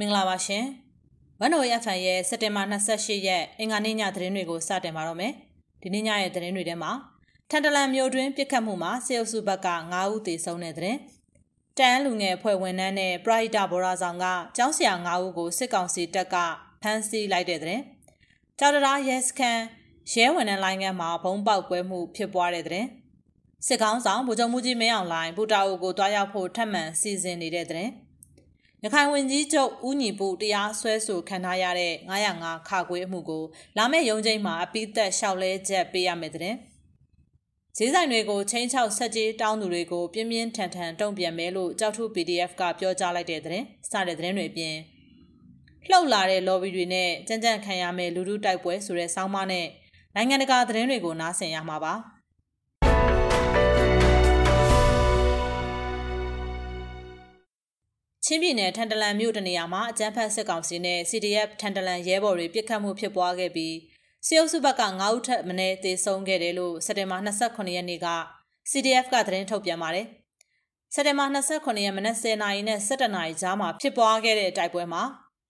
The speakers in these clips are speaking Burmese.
မင်္ဂလာပါရှင်။ဝန်တော်ရဖန်ရဲ့စက်တင်ဘာ28ရက်အင်္ဂါနေ့ညသတင်းတွေကိုစတင်ပါတော့မယ်။ဒီနေ့ညရဲ့သတင်းတွေထဲမှာထန်တလန်မြို့တွင်းပြစ်ခတ်မှုမှာစေအုပ်စုဘက်က9ဦးသေဆုံးတဲ့သတင်း။တန်းလူငယ်အဖွဲ့ဝန်ထမ်းနဲ့ပရိုက်တာဘော်ရာဆောင်ကကျောင်းဆရာ9ဦးကိုစစ်ကောင်စီတပ်ကဖမ်းဆီးလိုက်တဲ့သတင်း။ကြောက်တရားရဲစခန်းရဲဝန်ထမ်းလိုင်းကမှာဘုံပေါက်ကွဲမှုဖြစ်ပွားတဲ့သတင်း။စစ်ကောင်ဆောင်ဗိုလ်ချုပ်မှုကြီးမင်းအောင်လှိုင်ဘူတာအိုကိုတွားရောက်ဖို့ထပ်မံစီစဉ်နေတဲ့သတင်း။ ရခိုင်ဝန်ကြီးချုပ်ဦးညီပူတရားစွဲဆိုခံထားရတဲ့905ခါခွေးအမှုကိုလာမယ့်ရုံးချိန်မှာအပိသက်လျှောက်လဲချက်ပေးရမယ်တဲ့ဈေးဆိုင်တွေကိုချင်းချောက်ဆက်ကြီးတောင်းသူတွေကိုပြင်းပြင်းထန်ထန်တုံ့ပြန်မယ်လို့ကြောက်ထု PDF ကပြောကြားလိုက်တဲ့တဲ့စတဲ့တဲ့တွေအပြင်လှုပ်လာတဲ့ lobby တွေနဲ့ကြမ်းကြမ်းခံရမယ့်လူထုတိုက်ပွဲဆိုတဲ့ဆောင်းပါးနဲ့နိုင်ငံတကာသတင်းတွေကိုနားဆင်ရမှာပါ။ ချင်းပြည်နယ်ထန်တလန်မြို့တနေရာမှာအကြမ်းဖက်စစ်ကောင်စီနဲ့ CDF ထန်တလန်ရဲဘော်တွေပြစ်ခတ်မှုဖြစ်ပွားခဲ့ပြီးစီအုပ်စုဘက်က9ဦးထက်မနည်းသေဆုံးခဲ့တယ်လို့စက်တင်ဘာ28ရက်နေ့က CDF ကသတင်းထုတ်ပြန်ပါတယ်။စက်တင်ဘာ28ရက်မနက်10:00နာရီနဲ့17:00နာရီကြားမှာဖြစ်ပွားခဲ့တဲ့တိုက်ပွဲမှာ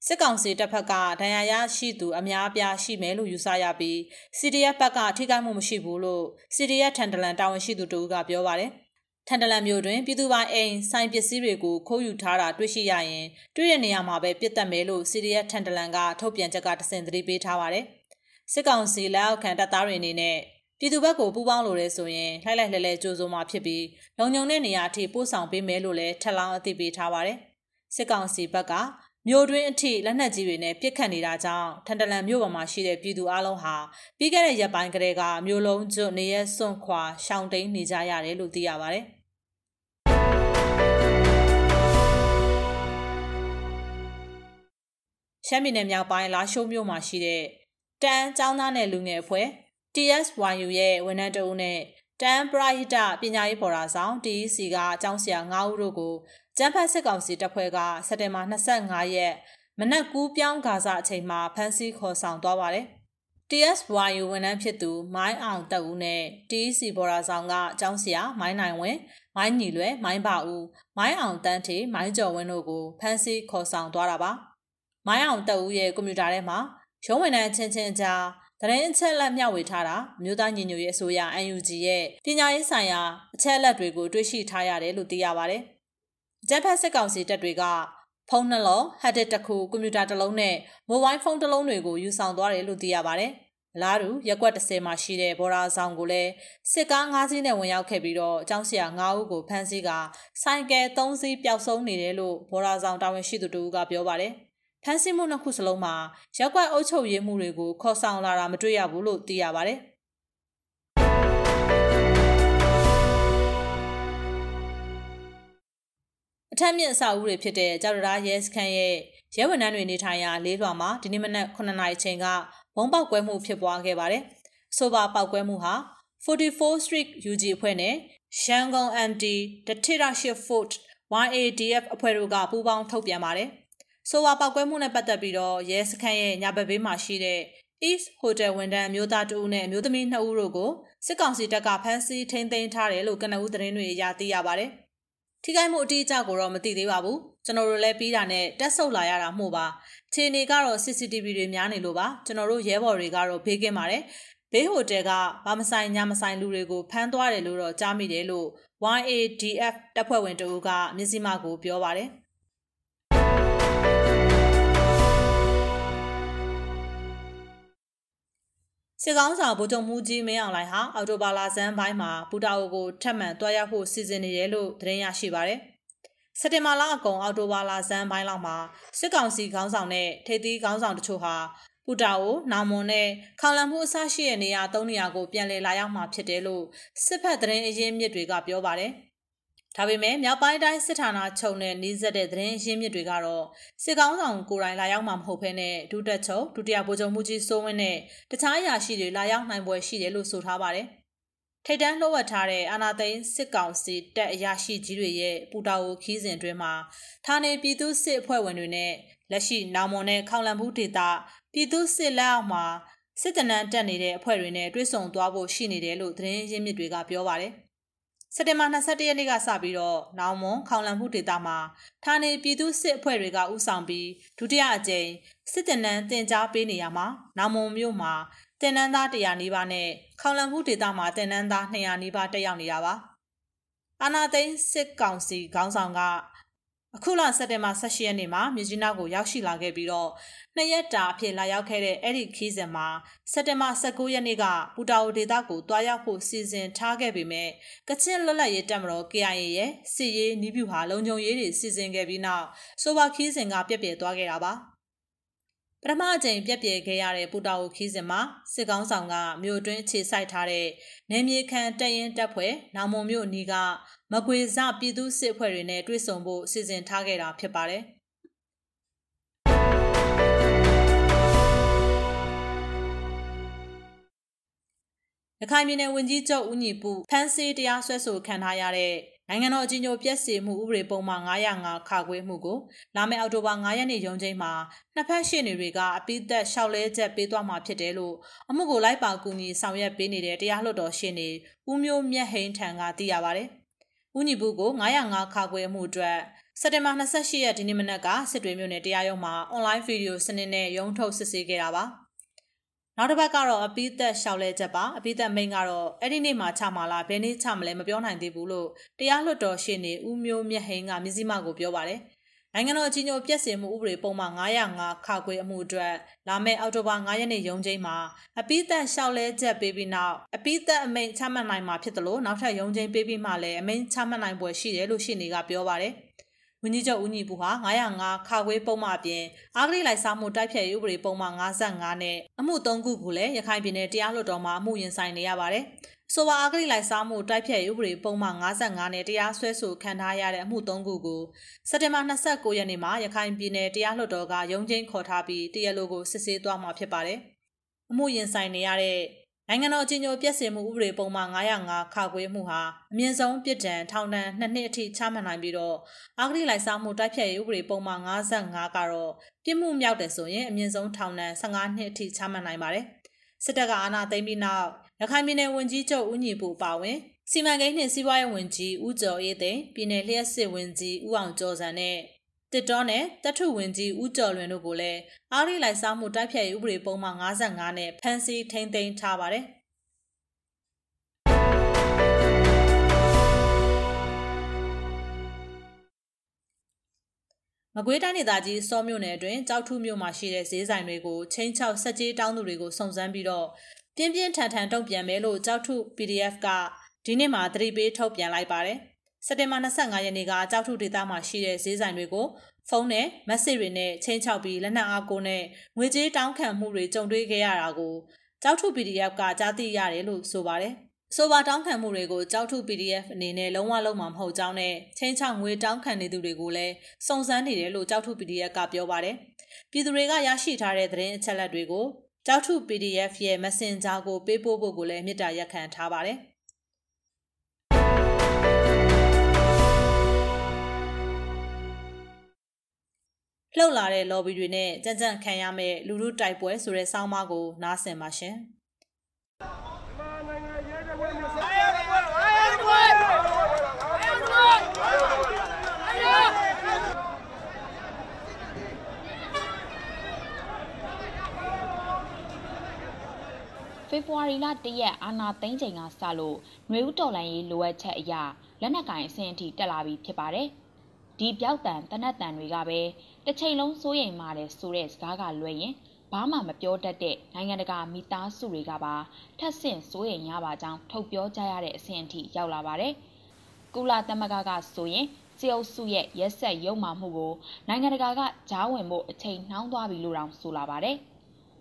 စစ်ကောင်စီတပ်ဖက်ကဒဏ်ရာရရှိသူအများအပြားရှိမယ်လို့ယူဆရပြီး CDF ဘက်ကထိခိုက်မှုမရှိဘူးလို့ CDF ထန်တလန်တာဝန်ရှိသူတို့ကပြောပါတယ်။ ထန်တလန်မြို့တွင်ပြည်သူပိုင်အိမ်ဆိုင်ပစ္စည်းတွေကိုခိုးယူထားတာတွေ့ရှိရရင်တွေ့ရနေရမှာပဲပြစ်တက်မယ်လို့ CDF ထန်တလန်ကထုတ်ပြန်ချက်ကတစင်သတိပေးထားပါတယ်။စစ်ကောင်စီလက်အောက်ခံတပ်သားတွေအနေနဲ့ပြည်သူဘက်ကိုပူးပေါင်းလို့ရဲဆိုရင်လှိုက်လိုက်လှဲလဲကြိုးစိုးမှာဖြစ်ပြီးလုံခြုံတဲ့နေရာအထိပို့ဆောင်ပေးမယ်လို့လည်းထပ်လောင်းအသိပေးထားပါတယ်။စစ်ကောင်စီဘက်ကမြို့တွင်းအထိလက်နက်ကြီးတွေနဲ့ပြစ်ခတ်နေတာကြောင့်ထန်တလန်မြို့ပေါ်မှာရှိတဲ့ပြည်သူအလုံးဟာပြီးခဲ့တဲ့ရက်ပိုင်းကတည်းကမြို့လုံးကျွတ်နေရစွန့်ခွာရှောင်တိန်နေကြရတယ်လို့သိရပါတယ်။ ရှမ်းပြည်နယ်မြောက်ပိုင်းလာရှိုးမြို့မှာရှိတဲ့တန်းចောင်းသားနယ်လူငယ်အဖွဲ့ TSYU ရဲ့ဝန်ထမ်းတအုပ်နဲ့တန်းပရာဟိတပညာရေးဖော်တာဆောင် TEC ကအကြောင်းဆရာ9ဦးတို့ကိုကျန်းဖတ်စစ်ကောင်စီတပ်ဖွဲ့ကစက်တင်ဘာ25ရက်မနက်ကူးပြောင်းဂါဇအချိန်မှာဖမ်းဆီးခေါ်ဆောင်သွားပါတယ်။ TSYU ဝန်ထမ်းဖြစ်သူမိုင်းအောင်တက်ဦးနဲ့ TEC ဘော်ရာဆောင်ကအကြောင်းဆရာမိုင်းနိုင်ဝင်မိုင်းညီလွယ်မိုင်းပါဦးမိုင်းအောင်တန်းထေမိုင်းကျော်ဝင်းတို့ကိုဖမ်းဆီးခေါ်ဆောင်သွားတာပါ။ မိုင်းအောင်တက်ဦးရဲ့ကွန်ပျူတာထဲမှာရုံးဝန်ထမ်းချင်းချင်းကြားသတင်းအချက်အလက်မျှဝေထားတာမြို့သားညီညွတ်ရေးအစိုးရ UNG ရဲ့ပညာရေးဆိုင်ရာအချက်အလက်တွေကိုတွေ့ရှိထားရတယ်လို့သိရပါတယ်။ဂျက်ဖက်စစ်ကောင်စီတပ်တွေကဖုန်းနှလုံးဟက်ဒစ်တစ်ခုကွန်ပျူတာတစ်လုံးနဲ့မိုဘိုင်းဖုန်းတစ်လုံးတွေကိုယူဆောင်သွားတယ်လို့သိရပါတယ်။အလားတူရက်ကွက်30မှာရှိတဲ့ဘော်ရာဆောင်ကိုလည်းစစ်ကား၅စီးနဲ့ဝင်ရောက်ခဲ့ပြီးတော့အကြောင်းဆရာ၅ဦးကိုဖမ်းဆီးကဆိုင်ကယ်၃စီးပျောက်ဆုံးနေတယ်လို့ဘော်ရာဆောင်တာဝန်ရှိသူတို့ကပြောပါတယ်။ ဖမ်းဆီးမှုနှစ်ခုစလုံးမှာရက်ကွက်အုပ်ချုပ်ရေးမှုတွေကိုခေါ်ဆောင်လာတာမတွေ့ရဘူးလို့သိရပါတယ်။အထက်မြင့်အဆောက်အဦတွေဖြစ်တဲ့ကြောက်တရားရဲစခန်းရဲ့ရဲဝန်ထမ်းတွေနေထိုင်ရာလေးလွှာမှာဒီနေ့မနက်9နာရီချိန်ကဘုံပေါက်ကွဲမှုဖြစ်ပွားခဲ့ပါတယ်။အဆိုပါပေါက်ကွဲမှုဟာ44 Street UG အဖွဲ့နဲ့ရန်ကုန် MD တတိရရှိ Fort YADF အဖွဲ့တို့ကပူးပေါင်းထုတ်ပြန်ပါတယ်။ ဆိုဝါပောက်ကွဲမှုနဲ့ပတ်သက်ပြီးတော့ရဲစခန်းရဲ့ညာဘက်ဘေးမှာရှိတဲ့ East Hotel ဝန်ထမ်းမျိုးသားတဦးနဲ့မျိုးသမီး2ဦးတို့ကိုစစ်ကောင်စီတပ်ကဖမ်းဆီးထိန်းသိမ်းထားတယ်လို့ကနဦးသတင်းတွေအရသိရပါတယ်။ထိခိုက်မှုအတိအကျကိုတော့မသိသေးပါဘူး။ကျွန်တော်တို့လည်းပြီးတာနဲ့တက်ဆုပ်လာရတာမှုပါ။ခြေနေကတော့ CCTV တွေများနေလို့ပါ။ကျွန်တော်တို့ရဲဘော်တွေကတော့ဘေးကင်းပါတယ်။ဘေးဟိုတယ်ကဘာမဆိုင်ညမဆိုင်လူတွေကိုဖမ်းသွားတယ်လို့တော့ကြားမိတယ်လို့ YADF တပ်ဖွဲ့ဝင်တဦးကမြစည်းမကိုပြောပါတယ်။ စစ်ကောင်းဆောင်ဗိုလ်ချုပ်မှုကြီးမင်းအောင်လှိုင်ဟာအော်တိုဘာလာဇန်ပိုင်းမှာပူတာအိုကိုထပ်မံတွားရောက်ဖို့စီစဉ်နေတယ်လို့သတင်းရရှိပါရယ်စက်တင်ဘာလအကုန်အော်တိုဘာလာဇန်ပိုင်းလောက်မှာစစ်ကောင်စီခေါင်းဆောင်နဲ့ထိပ်သီးခေါင်းဆောင်တချို့ဟာပူတာအိုနောင်မွန်နဲ့ခေါလံမှုအစရှိတဲ့နေရာ၃နေရာကိုပြန်လည်လာရောက်မှာဖြစ်တယ်လို့စစ်ဖက်သတင်းအရင်းမြစ်တွေကပြောပါတယ်။ ဒါပေမဲ့မြောက်ပိုင်းတိုင်းစစ်ဌာနချုပ်နဲ့နှီးစက်တဲ့သတင်းရင်းမြစ်တွေကတော့စစ်ကောင်းဆောင်ကိုယ်တိုင်လာရောက်မှာမဟုတ်ဘဲနဲ့ဒုတက်ချုပ်ဒုတိယဗိုလ်ချုပ်မှုကြီးစိုးဝင်းနဲ့တခြားအရာရှိတွေလာရောက်နိုင်ပွဲရှိတယ်လို့ဆိုထားပါတယ်။ထိတ်တန်းလှုပ်ဝက်ထားတဲ့အာနာသိန်းစစ်ကောင်စီတပ်အရာရှိကြီးတွေရဲ့ပူတာအိုခီးစဉ်အတွင်းမှာဌာနေပြည်သူစစ်အဖွဲ့ဝင်တွေနဲ့လက်ရှိနောင်မွန်နဲ့ခေါလံဘူးဒေတာပြည်သူစစ်လက်အောက်မှာစစ်တနန်းတက်နေတဲ့အဖွဲ့တွေနဲ့တွဲဆုံသွားဖို့ရှိနေတယ်လို့သတင်းရင်းမြစ်တွေကပြောပါတယ်။ စစက်တင်ဘာ22ရက်နေ့ကစပြီးတော့နောင်မွန်ခေါင်လန်မှုဒေသမှာဌာနေပြည်သူစစ်အဖွဲ့တွေကဥဆောင်ပြီးဒုတိယအကြိမ်စစ်တပ်နန်းတင် जा ပေးနေရမှာနောင်မွန်မြို့မှာတင်နန်းသား100နီးပါးနဲ့ခေါင်လန်မှုဒေသမှာတင်နန်းသား200နီးပါးတက်ရောက်နေတာပါအာနာသိန်းစစ်ကောင်စီခေါင်းဆောင်က အခုလစက်တင်ဘာ18ရက်နေ့မှာမြစ်ကြီးနားကိုရောက်ရှိလာခဲ့ပြီးတော့နှစ်ရက်တာအဖြစ်လာရောက်ခဲ့တဲ့အဲ့ဒီခီးစဉ်မှာစက်တင်ဘာ19ရက်နေ့ကပူတာအိုဒေသကိုတွားရောက်ဖို့စီစဉ်ထားခဲ့ပေမဲ့ကချင်လွတ်လပ်ရေးတပ်မတော် KIA ရဲ့စစ်ရေးနီးဗျူဟာလုံခြုံရေးတွေစီစဉ်ခဲ့ပြီးနောက်ဆိုပါခီးစဉ်ကပြက်ပြယ်သွားခဲ့တာပါ ပထမအကြိမ်ပြက်ပြယ်ခဲ့ရတဲ့ပူတာအိုခီးစဉ်မှာစစ်ကောင်းဆောင်ကမြို့တွင်းအခြေစိုက်ထားတဲ့နေမြေခံတပ်ရင်တပ်ဖွဲ့နောင်မုံမြို့နီးကမကွေစပြည်သူစစ်အဖွဲ့တွေနဲ့တွေ့ဆုံဖို့စီစဉ်ထားခဲ့တာဖြစ်ပါတယ်။ရခိုင်ပြည်နယ်ဝန်ကြီးချုပ်ဦးညီပူဖမ်းဆီးတရားစွဲဆိုခံထားရတဲ့ နိုင်ငံတော်အကြီးအကျယ်ပြည့်စုံမှုဥပဒေပုံမှန်905ခါခွေးမှုကိုလာမယ့်အောက်တိုဘာ9ရက်နေ့ရုံးချိန်မှာနှစ်ဖက်ရှေ့နေတွေကအပိသက်လျှောက်လဲချက်ပေးသွားမှာဖြစ်တယ်လို့အမှုကိုလိုက်ပါကူညီဆောင်ရွက်ပေးနေတဲ့တရားလွှတ်တော်ရှေ့နေဦးမျိုးမြတ်ဟိန်းထံကသိရပါဗျ။ဦးညီဘူးကို905ခါခွဲမှုအတွက်စက်တင်ဘာ28ရက်ဒီနေ့မနက်ကစစ်တွေမြို့နယ်တရားရုံးမှာအွန်လိုင်းဗီဒီယိုစနစ်နဲ့ရုံးထုတ်စစ်ဆေးခဲ့တာပါ နောက်တစ်ပတ်ကတော့အပိသက်ရှောက်လဲချက်ပါအပိသက်မိန်ကတော့အဲ့ဒီနေ့မှာချမှာလားဘယ်နေ့ချမလဲမပြောနိုင်သေးဘူးလို့တရားလွှတ်တော်ရှေ့နေဦးမျိုးမြတ်ဟိန်းကမြစည်းမကိုပြောပါတယ်နိုင်ငံတော်အကြီးအကျယ်ပြည့်စင်မှုဥပဒေပုံမှန်905ခါခွေအမှုအတွက်လာမယ့်အောက်တိုဘာ9ရက်နေ့ရုံးချိန်မှာအပိသက်လျှောက်လဲချက်ပေးပြီးနောက်အပိသက်အမိန့်ချမှတ်နိုင်မှာဖြစ်တယ်လို့နောက်ထပ်ရုံးချိန်ပေးပြီးမှလည်းအမိန့်ချမှတ်နိုင်ပွဲရှိတယ်လို့ရှင်းနေကပြောပါတယ်။ ဝန်ကြီးချုပ်ဦးညီပူဟာ905ခါခွေပုံမှန်အပြင်အာဂရိလိုက်စားမှုတိုက်ဖြတ်ရေးဥပဒေပုံမှန်55နဲ့အမှု3ခုကိုလည်းရခိုင်ပြည်နယ်တရားလွှတ်တော်မှာအမှုရင်ဆိုင်နေရပါတယ်။ဆိုပါအဂရိလိုက်စားမှုတိုက်ဖြတ်ရေးဥပဒေပုံမှန်55နဲ့တရားစွဲဆိုခံထားရတဲ့အမှု3ခုကိုစက်တင်ဘာ29ရက်နေ့မှာရခိုင်ပြည်နယ်တရားလွှတ်တော်ကရုံးချင်းခေါ်ထားပြီးတရားလိုကိုစစ်ဆေးသွားမှာဖြစ်ပါတယ်။အမှုရင်ဆိုင်နေရတဲ့ နိုင်ငံတော်ကြီးညိုပြည့်စင်မှုဥပဒေပုံမှန်905ခါခွေးမှုဟာအမြင့်ဆုံးပြစ်ဒဏ်ထောင်ဒဏ်2နှစ်အထိချမှတ်နိုင်ပြီးတော့အာဂရိလိုက်စားမှုတိုက်ဖြတ်ရေးဥပဒေပုံမှန်55ကတော့ပြစ်မှုမြောက်တယ်ဆိုရင်အမြင့်ဆုံးထောင်ဒဏ်15နှစ်အထိချမှတ်နိုင်ပါတယ်။စစ်တပ်ကအာဏာသိမ်းပြီးနောက်ရခိုင်ပြည်နယ်ဝန်ကြီးချုပ်ဦးညီပူပါဝင်စီမံကိန်းနှင့်စီးပွားရေးဝန်ကြီးဦးကျော်အေးသိန်းပြည်နယ်လျှက်စစ်ဝန်ကြီးဦးအောင်ကျော်စံနဲ့ တစ်တော်နဲ့တထုဝင်ကြီးဦးကျော်လွင်တို့ကိုလည်းအားရိလိုက်စားမှုတိုက်ဖြတ်ရေးဥပဒေပုံမှန်55နဲ့ဖမ်းဆီးထိန်းသိမ်းထားပါတယ်မကွေးတိုင်းဒေသကြီးစောမြို့နယ်အတွင်းကြောက်ထုမြို့မှာရှိတဲ့ဈေးဆိုင်တွေကိုချင်းချောက်ဆက်ကြေးတောင်းသူတွေကိုစုံစမ်းပြီးတော့ပြင်းပြင်းထန်ထန်တုံ့ပြန်မယ်လို့ကြောက်ထု PDF ကဒီနေ့မှသတိပေးထုတ်ပြန်လိုက်ပါတယ်။ စက်တင်ဘာ25ရက်နေ့ကကြောက်ထုဒေသမှာရှိတဲ့ဈေးဆိုင်တွေကိုဖုန်းနဲ့ message တွေနဲ့ချင်းချောက်ပြီးလက်နက်အားကိုနဲ့ငွေကြေးတောင်းခံမှုတွေကြုံတွေ့ခဲ့ရတာကိုကြောက်ထု PDF ကကြားသိရတယ်လို့ဆိုပါတယ်။ဆိုပါတောင်းခံမှုတွေကိုကြောက်ထု PDF အနေနဲ့လုံးဝလုံးမှာမဟုတ်ကြောင်းနဲ့ချင်းချောက်ငွေတောင်းခံနေသူတွေကိုလည်းစုံစမ်းနေတယ်လို့ကြောက်ထု PDF ကပြောပါတယ်။ပြည်သူတွေကရရှိထားတဲ့သတင်းအချက်အလက်တွေကိုကြောက်ထု PDF ရဲ့ Messenger ကိုပေးပို့ဖို့ကိုလည်းမြစ်တာရက်ခံထားပါတယ်။ လှုပ်လာတဲ့ lobby တွေနဲ့ကြံ့ကြံ့ခံရမဲ့လူလူတိုက်ပွဲဆိုတဲ့စောင်းမကိုနားဆင်ပါရှင်။ဖေဖော်ဝါရီလ၁ရက်အာနာသိန်းချိန်ကစလို့ຫນွေဦးတော်လန်ရေးလိုအပ်ချက်အရလက်နက်ကင်အဆင့်အထိတက်လာပြီးဖြစ်ပါတယ်။ ဒီပြောက်တန်တနက်တန်တွေကပဲတစ်ချိန်လုံးစိုးရိမ်မာတယ်ဆိုတဲ့စကားကလွယ်ရင်ဘာမှမပြောတတ်တဲ့နိုင်ငံတကာမိသားစုတွေကပါထပ်ဆင့်စိုးရိမ်ရပါကြောင်းထုတ်ပြောကြရတဲ့အဆင့်အထိရောက်လာပါတယ်။ကုလသမဂ္ဂကဆိုရင်စီအုပ်စုရဲ့ရက်ဆက်ရုံမှမှုကိုနိုင်ငံတကာကကြားဝင်ဖို့အချိန်နှောင်းသွားပြီလို့တောင်ဆိုလာပါတယ်။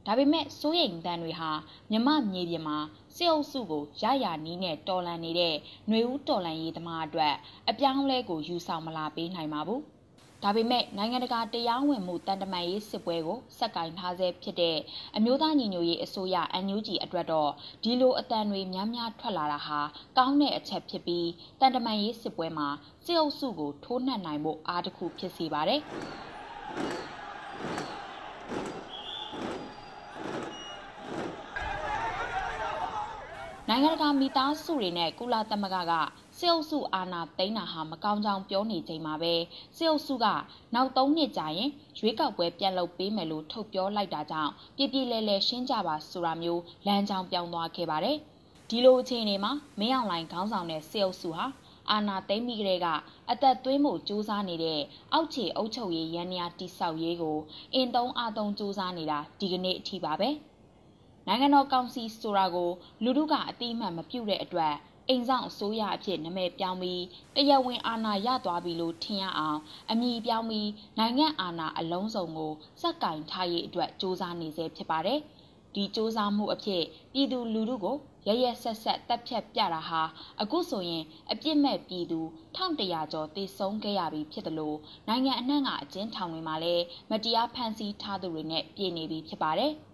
ဒါပေမဲ့စိုးရိမ်တန်တွေဟာမြမမြေပြင်မှာစစ်အုပ်စုကိုရရနီးနဲ့တော်လန်နေတဲ့ຫນွေဦးတော်လန်ရေးသမားအတွက်အပြောင်းလဲကိုယူဆောင်မလာပေးနိုင်ပါဘူး။ဒါပေမဲ့နိုင်ငံတကာတရားဝင်မှုတန်တမာရေးစစ်ပွဲကိုစက်ကင်ထားဆဲဖြစ်တဲ့အမျိုးသားညီညွတ်ရေးအစိုးရ NUG အတွက်တော့ဒီလိုအတန်တွေများများထွက်လာတာဟာကောင်းတဲ့အချက်ဖြစ်ပြီးတန်တမာရေးစစ်ပွဲမှာစစ်အုပ်စုကိုထိုးနှက်နိုင်ဖို့အားတစ်ခုဖြစ်စေပါတယ်။ နိုင်ငံတကာမိသားစုတွေနဲ့ကုလသမဂ္ဂကစစ်အုပ်စုအာဏာသိမ်းတာဟာမကောင်းကြောင်းပြောနေချိန်မှာပဲစစ်အုပ်စုကနောက်၃နှစ်ကြာရင်ရွေးကောက်ပွဲပြန်လုပ်ပေးမယ်လို့ထုတ်ပြောလိုက်တာကြောင့်ပြည်ပြည်လဲလဲရှင်းကြပါဆိုတာမျိုးလမ်းကြောင်းပြောင်းသွားခဲ့ပါတယ်။ဒီလိုအခြေအနေမှာမင်းအောင်လှိုင်ခေါင်းဆောင်တဲ့စစ်အုပ်စုဟာအာဏာသိမ်းပြီးကတည်းကအသက်သွင်းမှုစူးစမ်းနေတဲ့အောက်ခြေအုပ်ချုပ်ရေးရန်ရာတိဆောက်ရေးကိုအင်သုံးအားသုံးစူးစမ်းနေတာဒီကနေ့အထိပါပဲ နိုင်ငံတော်ကောင်စီဆိုတာကိုလူထုကအတိအမှန်မပြုတဲ့အတွက်အိမ်ဆောင်အစိုးရအဖြစ်နာမည်ပြောင်းပြီးတရားဝင်အာဏာရသွားပြီလို့ထင်ရအောင်အမည်ပြောင်းပြီးနိုင်ငံအာဏာအလုံးစုံကိုစက်ကင်ထားရေးအတွက်စ조사နေစေဖြစ်ပါတယ်။ဒီစ조사မှုအဖြစ်ပြည်သူလူထုကိုရရဆက်ဆက်တပ်ဖြတ်ပြတာဟာအခုဆိုရင်အပြစ်မဲ့ပြည်သူ1100ကျော်သေဆုံးခဲ့ရပြီဖြစ်တယ်လို့နိုင်ငံအနှံ့ကအကျဉ်းထောင်တွေမှာလည်းမတရားဖမ်းဆီးထားသူတွေနဲ့ပြည်နေပြီဖြစ်ပါတယ်။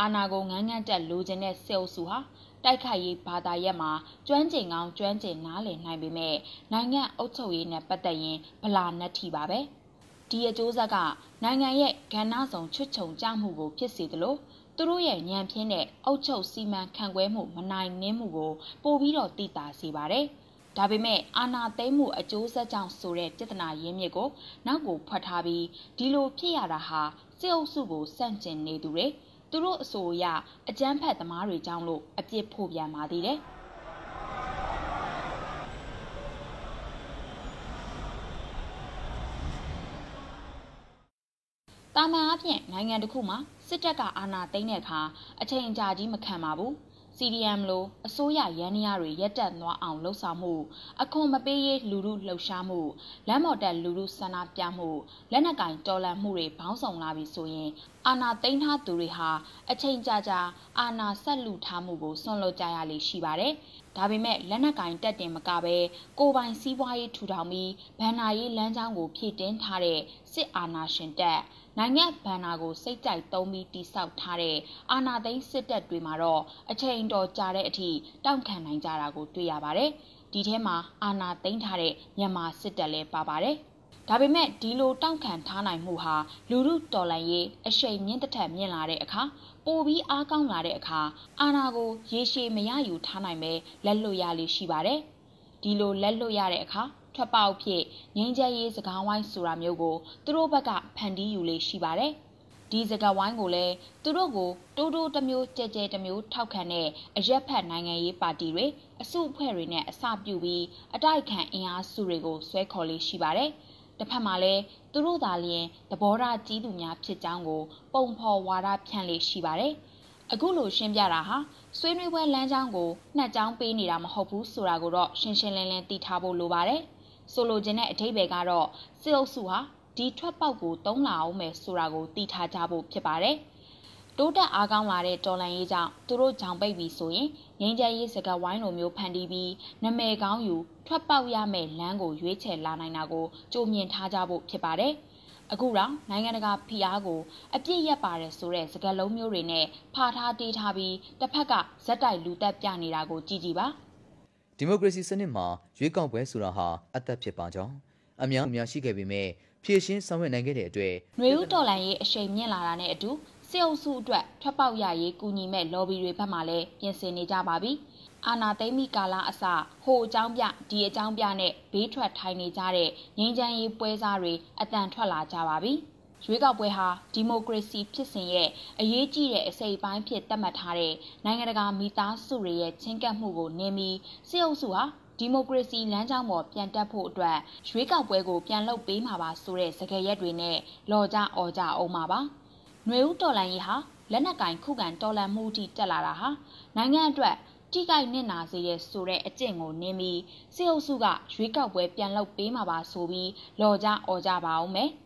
အာနာကိုငန်းငန်းတက်လိုချင်တဲ့စစ်အုပ်စုဟာတိုက်ခိုက်ရေးဘာသာရပ်မှာကျွမ်းကျင်ကောင်းကျွမ်းကျင်နားလည်နိုင်ပေမဲ့နိုင်ငံအုပ်ချုပ်ရေးနဲ့ပတ်သက်ရင်ဗလာနှက်ထီပါပဲဒီအကျိုးဆက်ကနိုင်ငံရဲ့ကဏ္ဍဆောင်ချွတ်ချုံကြမှုကိုဖြစ်စေသလိုသူတို့ရဲ့ညံပြင်းတဲ့အုတ်ချုပ်စီမံခန့်ခွဲမှုမနိုင်နှင်းမှုကိုပိုပြီးတော့တည်တာစေပါတယ်။ဒါပေမဲ့အာနာသိမ့်မှုအကျိုးဆက်ကြောင့်ဆိုတဲ့ပြဿနာရင်းမြစ်ကိုနောက်ကိုဖွက်ထားပြီးဒီလိုဖြစ်ရတာဟာစစ်အုပ်စုကိုစန့်ကျင်နေသူတွေ သူတို့အဆိုအရအကြမ်းဖက်သမားတွေကြောင့်လို့အပြစ်ဖို့ပြန်ပါသေးတယ်။တာမန်အဖြစ်နိုင်ငံတစ်ခုမှာစစ်တပ်ကအာဏာသိမ်းတဲ့အခါအချိန်ကြာကြီးမခံပါဘူး CDM လိုအစိုးရရန်နီးယားတွေရက်တက်သွားအောင်လှုံ့ဆော်မှုအခွန်မပေးရေးလူမှုလှုပ်ရှားမှုလမ်းမော်တက်လူမှုဆန္ဒပြမှုလက်နက်ကင်တော်လှန်မှုတွေဘောင်းဆောင်လာပြီဆိုရင်အာဏာသိမ်းထားသူတွေဟာအချိန်ကြာကြာအာဏာဆက်လူထားမှုကိုဆွန့်လွတ်ကြရလေရှိပါတယ်ဒါပေမဲ့လက်နက်ကင်တက်တင်မကပဲကိုပိုင်စည်းပွားရေးထူထောင်ပြီးဗန္နာရေးလမ်းကြောင်းကိုဖြည့်တင်းထားတဲ့စစ်အာဏာရှင်တပ် နိုင်ငံဗန္နာကိုစိတ်ကြိုက်သုံးပြီးတိစောက်ထားတဲ့အာဏာသိမ်းစစ်တပ်တွေမှာတော့အချိန်တော်ကြာတဲ့အထိတောင့်ခံနိုင်ကြတာကိုတွေ့ရပါတယ်။ဒီထဲမှာအာဏာသိမ်းထားတဲ့မြန်မာစစ်တပ်လည်းပါပါတယ်။ဒါပေမဲ့ဒီလိုတောင့်ခံထားနိုင်မှုဟာလူမှုတော်လှန်ရေးအရှိန်မြင့်တစ်ထက်မြင့်လာတဲ့အခါပိုပြီးအားကောင်းလာတဲ့အခါအာဏာကိုရေရှည်မရယူထားနိုင်ပဲလက်လွတ်ရလိရှိပါတယ်။ဒီလိုလက်လွတ်ရတဲ့အခါ ထွက်ပေါက်ဖြစ်ငင်းချဲရေးစကားဝိုင်းဆိုတာမျိုးကိုသူတို့ဘက်ကဖန်တီးယူလေးရှိပါတယ်။ဒီစကားဝိုင်းကိုလည်းသူတို့ကိုတိုးတိုးတစ်မျိုးကြဲကြဲတစ်မျိုးထောက်ခံတဲ့အရက်ဖက်နိုင်ငံရေးပါတီတွေအစုအဖွဲ့တွေနဲ့အစပြုပြီးအတိုက်ခံအင်အားစုတွေကိုဆွဲခေါ်လေးရှိပါတယ်။တစ်ဖက်မှာလည်းသူတို့သာလျှင်သဘောထားကြီးသူများဖြစ်ကြောင်းကို ပုံဖော်ဝါဒဖြန့်လေးရှိပါတယ်။အခုလိုရှင်းပြတာဟာဆွေးနွေးပွဲလမ်းကြောင်းကိုနှက်ကြောင်းပေးနေတာမဟုတ်ဘူးဆိုတာကိုတော့ရှင်းရှင်းလင်းလင်းသိထားဖို့လိုပါတယ်။ ဆိုလိုချင်တဲ့အဓိပ္ပာယ်ကတော့စစ်အုပ်စုဟာဒီထွက်ပေါက်ကိုတုံးလာအောင်မယ်ဆိုတာကိုသိထားကြဖို့ဖြစ်ပါတယ်။တိုးတက်အားကောင်းလာတဲ့တော်လန်ရေးကြောင့်သူတို့ကြောင်ပိတ်ပြီးဆိုရင်ငင်းကြရေးစကားဝိုင်းလိုမျိုးဖန်တီးပြီးနမဲကောင်းယူထွက်ပေါက်ရမယ့်လမ်းကိုရွေးချယ်လာနိုင်တာကိုကြိုမြင်ထားကြဖို့ဖြစ်ပါတယ်။အခုတော့နိုင်ငံတကာဖိအားကိုအပြစ်ရက်ပါတယ်ဆိုတဲ့စကားလုံးမျိုးတွေနဲ့ဖာထားတေးထားပြီးတစ်ဖက်ကဇက်တိုက်လူတက်ပြနေတာကိုကြည့်ကြည့်ပါ။ ဒီမိုကရေစီစနစ်မှာရွေးကောက်ပွဲဆိုတာဟာအသက်ဖြစ်ပါကြောင်းအများအများရှိခဲ့ပေမဲ့ဖြည့်ရှင်းဆောင်ရွက်နိုင်ခဲ့တဲ့အတွက်ຫນွေဦးတော်လန်ရေးအရှိန်မြင့်လာတာနဲ့အတူစစ်အုပ်စုအတွက်ထွက်ပေါက်ရရေးကူညီမဲ့ lobby တွေဘက်မှလည်းပြင်ဆင်နေကြပါပြီအာနာသိမ့်မီကာလာအစဟိုအကြောင်းပြဒီအကြောင်းပြနဲ့ဘေးထွက်ထိုင်နေကြတဲ့ငင်းချမ်းရေးပွဲစားတွေအတန်ထွက်လာကြပါပြီ။ ရွေးကောက်ပွဲဟာဒီမိုကရေစီဖြစ်စဉ်ရဲ့အရေးကြီးတဲ့အစိပ်ပိုင်းဖြစ်သတ်မှတ်ထားတဲ့နိုင်ငံတကာမိသားစုတွေရဲ့ချင်းကပ်မှုကိုနင်းပြီးစစ်အုပ်စုဟာဒီမိုကရေစီလမ်းကြောင်းပေါ်ပြန်တက်ဖို့အတွက်ရွေးကောက်ပွဲကိုပြန်လုပ်ပေးမှာပါဆိုတဲ့စကားရက်တွေနဲ့လော်ကြအော်ကြအောင်ပါပါ။ຫນွေဦးတော်လန်ရေးဟာလက်နက်ကင်ခုခံတော်လန်မှုထိတက်လာတာဟာနိုင်ငံအတွက်ထိခိုက်နစ်နာစေတဲ့ဆိုတဲ့အကျင့်ကိုနင်းပြီးစစ်အုပ်စုကရွေးကောက်ပွဲပြန်လုပ်ပေးမှာပါဆိုပြီးလော်ကြအော်ကြပါအောင်မယ်။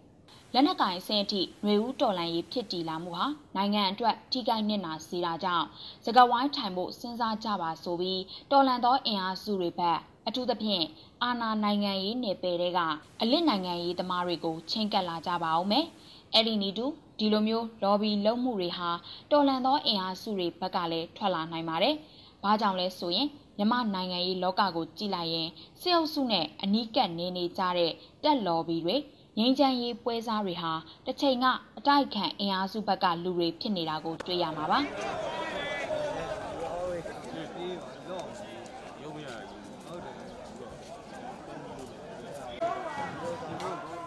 လက်နက်ကင်အဆင့်အထိຫນွေဦးတော်လန်ရေးဖြစ်တည်လာမှုဟာနိုင်ငံအတွက်ထိခိုက်နစ်နာစေတာကြောင့်စကဝိုင်းထိုင်ဖို့စဉ်းစားကြပါဆိုပြီးတော်လန်သောအင်အားစုတွေဘက်အထူးသဖြင့်အာဏာနိုင်ငံရေးနယ်ပယ်တွေကအလစ်နိုင်ငံရေးသမားတွေကိုချင်းကပ်လာကြပါအောင်မယ်။အဲ့ဒီနီတူဒီလိုမျိုး lobby လုပ်မှုတွေဟာတော်လန်သောအင်အားစုတွေဘက်ကလည်းထွက်လာနိုင်ပါတယ်။ဘာကြောင့်လဲဆိုရင်မြမနိုင်ငံရေးလောကကိုကြည့်လိုက်ရင်စစ်အုပ်စုနဲ့အနီးကပ်နေနေကြတဲ့တက် lobby တွေ ငင်းချမ်းရေးပွဲစားတွေဟာတစ်ချိန်ကအတိုက်ခံအင်အားစုဘက်ကလူတွေဖြစ်နေတာကိုတွေ့ရမှာပါ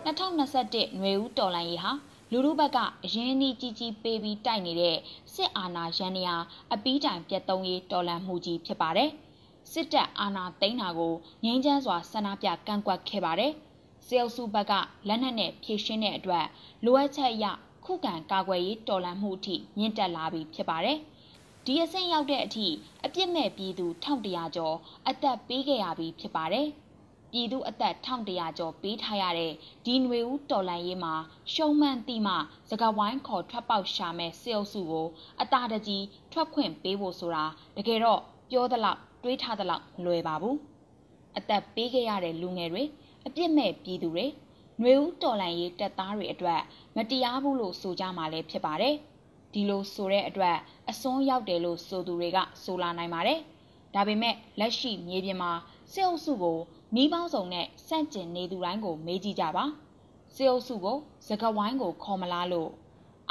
2021ຫນွေဦးတော်လှန်ရေးဟာလူလူဘက်ကအရင်းအနှီးကြီးကြီးပေးပြီးတိုက်နေတဲ့စစ်အာဏာရန်နေရာအပီးတိုင်ပြတ်သုံးရေးတော်လှန်မှုကြီးဖြစ်ပါတယ်။စစ်တပ်အာဏာသိမ်းတာကိုငြိမ်းချမ်းစွာဆန္ဒပြကန့်ကွက်ခဲ့ပါတယ်။ စေအုပ်စုဘက်ကလက်နက်နဲ့ဖြည့်ရှင်းတဲ့အတွက်လိုအပ်ချက်အရခုခံကာကွယ်ရေးတော်လှန်မှုအထိမြင့်တက်လာပြီဖြစ်ပါတယ်။ဒီအဆင့်ရောက်တဲ့အထိအပြစ်မဲ့ပြည်သူ1100ကျော်အသက်ပေးခဲ့ရပြီဖြစ်ပါတယ်။ပြည်သူအသက်1100ကျော်ပေးထားရတဲ့ဒီຫນွေဦးတော်လန်ရေးမှာရှုံးမှန်တိမှစကဝိုင်းခေါ်ထွက်ပေါက်ရှာမဲ့စေအုပ်စုကိုအတာတကြီးထွက်ခွင့်ပေးဖို့ဆိုတာတကယ်တော့ပြောသလောက်တွေးထားသလောက်မလွယ်ပါဘူးအသက်ပေးခဲ့ရတဲ့လူငယ်တွေ အပြစ်မဲ့ပြည်သူတွေຫນွေဦးတော်လန်ရေးတပ်သားတွေအတွက်မတရားဘူးလို့ဆိုကြမှာလည်းဖြစ်ပါတယ်ဒီလိုဆိုတဲ့အတွက်အစွန်းရောက်တယ်လို့ဆိုသူတွေကဆိုလာနိုင်ပါတယ်ဒါပေမဲ့လက်ရှိမြေပြင်မှာစစ်အုပ်စုကိုနီးပေါင်းစုံနဲ့စန့်ကျင်နေသူတိုင်းကိုမေးကြည့်ကြပါစေအုပ်စုကိုစကဝိုင်းကိုခေါ်မလားလို့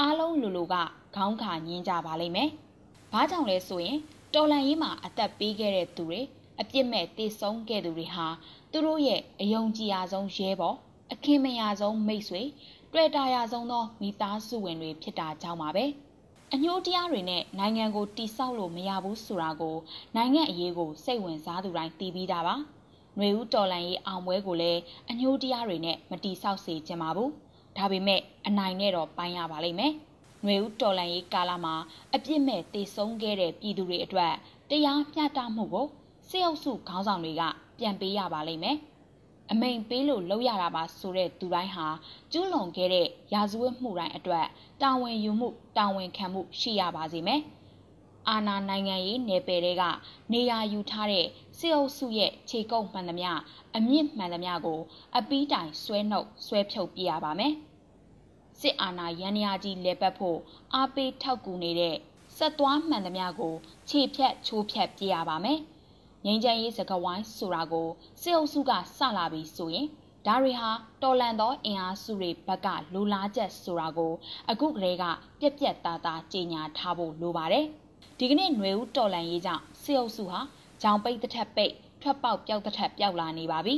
အားလုံးလူလူကခေါင်းခါညင်းကြပါလိမ့်မယ်။ဘာကြောင့်လဲဆိုရင်တော်လန်ရေးမှာအသက်ပေးခဲ့တဲ့သူတွေအပြစ်မဲ့တေဆုံးခဲ့သူတွေဟာ သူတို့ရဲ့အယုံကြည်ရဆုံးရဲဘော်အခင်းမရဆုံးမိတ်ဆွေတွေ့တာရဆုံးသောမိသားစုဝင်တွေဖြစ်တာကြောင့်ပါပဲ။အညှိုးတရားတွေနဲ့နိုင်ငံကိုတိဆောက်လို့မရဘူးဆိုတာကိုနိုင်ငံအရေးကိုစိတ်ဝင်စားသူတိုင်းသိပြီးသားပါ။ຫນွေဦးတော်လန်ရေးအောင်ပွဲကိုလည်းအညှိုးတရားတွေနဲ့မတီဆောက်စေချင်ပါဘူး။ဒါပေမဲ့အနိုင်နဲ့တော့ပိုင်းရပါလိမ့်မယ်။ຫນွေဦးတော်လန်ရေးကာလမှာအပြစ်မဲ့တေဆုံးခဲ့တဲ့ပြည်သူတွေအတွက်တရားမျှတမှုကိုစစ်အုပ်စုခေါင်းဆောင်တွေက ပြန်ပေးရပါလိမ့်မယ်။အမိန်ပေးလို့လုပ်ရတာပါဆိုတဲ့သူတိုင်းဟာကျူးလွန်ခဲ့တဲ့ရာဇဝတ်မှုတိုင်းအတွက်တာဝန်ယူမှုတာဝန်ခံမှုရှိရပါစေမယ်။အာဏာနိုင်ငံရေးနယ်ပယ်တွေကနေရာယူထားတဲ့စစ်အုပ်စုရဲ့ခြေကုပ်မှန်သမျှအမြင့်မှန်သမျှကို အပီးတိုင်ဆွဲနှုတ်ဆွဲဖြုတ်ပြရပါမယ်။စစ်အာဏာရန်ရာကြီးလဲပတ်ဖို့အားပေးထောက်ကူနေတဲ့ဆက်သွားမှန်သမျှကိုခြေဖြတ်ချိုးဖြတ်ပြရပါမယ်။ ငိမ့်ချမ်းရေးစကဝိုင်းဆိုတာကိုစစ်အုပ်စုကစလာပြီးဆိုရင်ဒါတွေဟာတော်လန်သောအင်အားစုတွေဘက်ကလိုလားချက်ဆိုတာကိုအခုကလေးကပြက်ပြက်သားသားကြေညာထားဖို့လိုပါတယ်။ဒီကနေ့ຫນွေဦးတော်လန်ရေးကြောင့်စစ်အုပ်စုဟာကြောင်ပိတ်တစ်ထက်ပိတ်ထွက်ပေါက်ပြောက်တစ်ထက်ပြောက်လာနေပါပြီ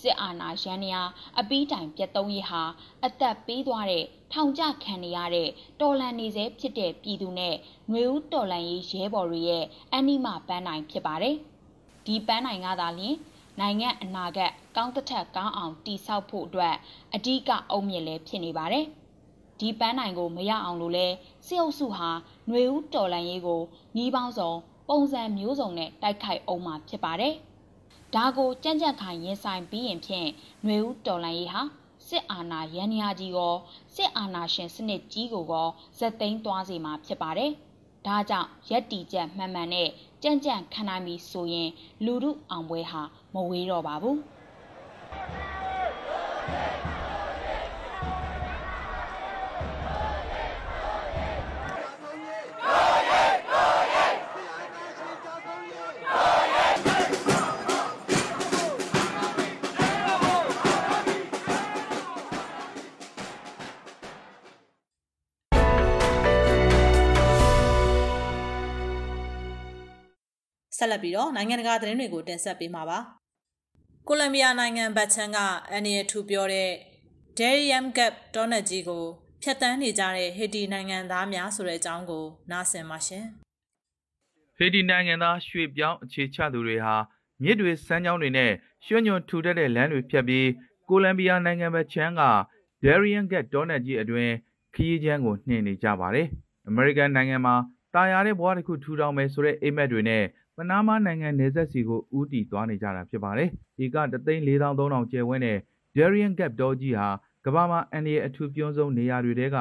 စစ်အာဏာရန်ရာအပီးတိုင်ပြတ်သုံးရေးဟာအသက်ပေးသွားတဲ့ထောင်ကျခံနေရတဲ့တော်လန်နေစေဖြစ်တဲ့ပြည်သူနဲ့ຫນွေဦးတော်လန်ရေးရဲဘော်တွေရဲ့အနိမပန်းနိုင်ဖြစ်ပါတယ် ဒီပန်းနိုင်ကသာလျှင်နိုင်ငံအနာဂတ်ကောင်းတစ်ထက်ကောင်းအောင်တည်ဆောက်ဖို့အတွက်အဓိကအုံမြင့်လည်းဖြစ်နေပါတယ်ဒီပန်းနိုင်ကိုမရအောင်လို့လဲစစ်အုပ်စုဟာຫນွေဦးတော်လန်ရေးကိုညီးပေါင်းစုံပုံစံမျိုးစုံနဲ့တိုက်ခိုက်အောင်မှာဖြစ်ပါတယ်။ဒါကိုကြံ့ကြံ့ခိုင်ရင်ဆိုင်ပြီးရင်ဖြင့်ຫນွေဦးတော်လန်ရေးဟာစစ်အာဏာရန်ရာကြီးကိုစစ်အာဏာရှင်စနစ်ကြီးကိုကောဇက်သိမ်းသွားစေမှာဖြစ်ပါတယ်။ဒါကြောင့်ရက်တီချက်မှန်မှန်နဲ့ ကြံ့ကြံ့ခံနိုင်ပြီဆိုရင် လူမှုအောင်ပွဲဟာ မဝေးတော့ပါဘူး။ ဆက်လက်ပြီးတော့နိုင်ငံတကာသတင်းတွေကိုတင်ဆက်ပေးမှာပါ။ကိုလံဘီယာနိုင်ငံဘတ်ချန်ကအန်နီယထူပြောတဲ့ Darium Gap ဒေါ်နက်ကြီးကိုဖျက်ဆီးနေကြတဲ့ဟေတီနိုင်ငံသားများဆိုတဲ့အကြောင်းကိုနားဆင်ပါရှင်။ဟေတီနိုင်ငံသားရွှေပြောင်းအခြေချသူတွေဟာမြစ်တွေစမ်းကြောင်းတွေနဲ့ရွှွညွန်ထူထပ်တဲ့လမ်းတွေဖြတ်ပြီးကိုလံဘီယာနိုင်ငံဘက်ချမ်းက Darian Gap ဒေါ်နက်ကြီးအတွင်ခရီးချမ်းကိုနှင်နေကြပါတယ်။ American နိုင်ငံမှာတာယာတဲ့ဘဝတစ်ခုထူထောင်မယ်ဆိုတဲ့အိမ်မက်တွေနဲ့ ပနားမားနိုင်ငံနယ်စပ်စီကိုဦးတည်သွားနေကြတာဖြစ်ပါတယ်။ဒီက3,4300ကျယ်ဝန်းတဲ့ Darien Gap တောကြီးဟာကမ္ဘာမှာအန်ဒီရဲ့အထူးပြုံးဆုံးနေရာတွေထဲက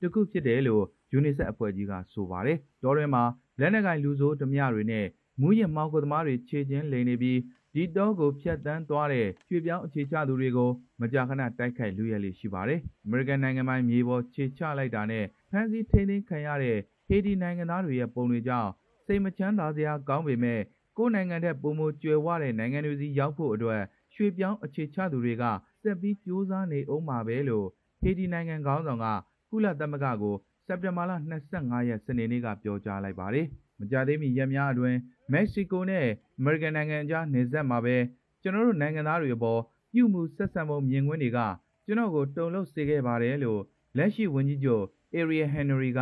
တစ်ခုဖြစ်တယ်လို့ UNICEF အဖွဲ့ကြီးကဆိုပါတယ်။တောတွင်မှာလက်နက်ကင်လူဆိုးဓမြတွေနဲ့မူးယစ်မောင်ကိုသမားတွေခြေချင်းလိန်နေပြီးဒီတောကိုဖျက်ဆီးသွားတဲ့ရွှေပြောင်းအခြေချသူတွေကိုမကြာခဏတိုက်ခိုက်လူရဲလေးရှိပါတယ်။ American နိုင်ငံပိုင်းမြေပေါ်ခြေချလိုက်တာနဲ့ဖမ်းဆီးထိန်းသိမ်းခံရတဲ့ဟေတီနိုင်ငံသားတွေရဲ့ပုံတွေကြောင့် စိတ်မချမ်းသာစရာကောင်းပေမဲ့ကိုယ်နိုင်ငံတဲ့ပုံမကြွယ်ဝတဲ့နိုင်ငံတွေစီရောက်ဖို့အတွက်ရွှေပြောင်းအခြေချသူတွေကဆက်ပြီးကြိုးစားနေအောင်ပါပဲလို့ဟေတီနိုင်ငံခေါင်းဆောင်ကကုလသမဂ္ဂကိုစက်တင်ဘာလ25ရက်စနေနေ့ကပြောကြားလိုက်ပါတယ်။မကြသေးမီရက်များအတွင်းမက္ကဆီကိုနဲ့အမေရိကန်နိုင်ငံကြားနေဆက်မှာပဲကျွန်တော်တို့နိုင်ငံသားတွေအပေါ်ပြုမှုဆက်ဆံမှုမြင်ကွင်းတွေကကျကျွန်တော်ကိုတုံလို့စေခဲ့ပါတယ်လို့လက်ရှိဝန်ကြီးချုပ် Ariel Henry က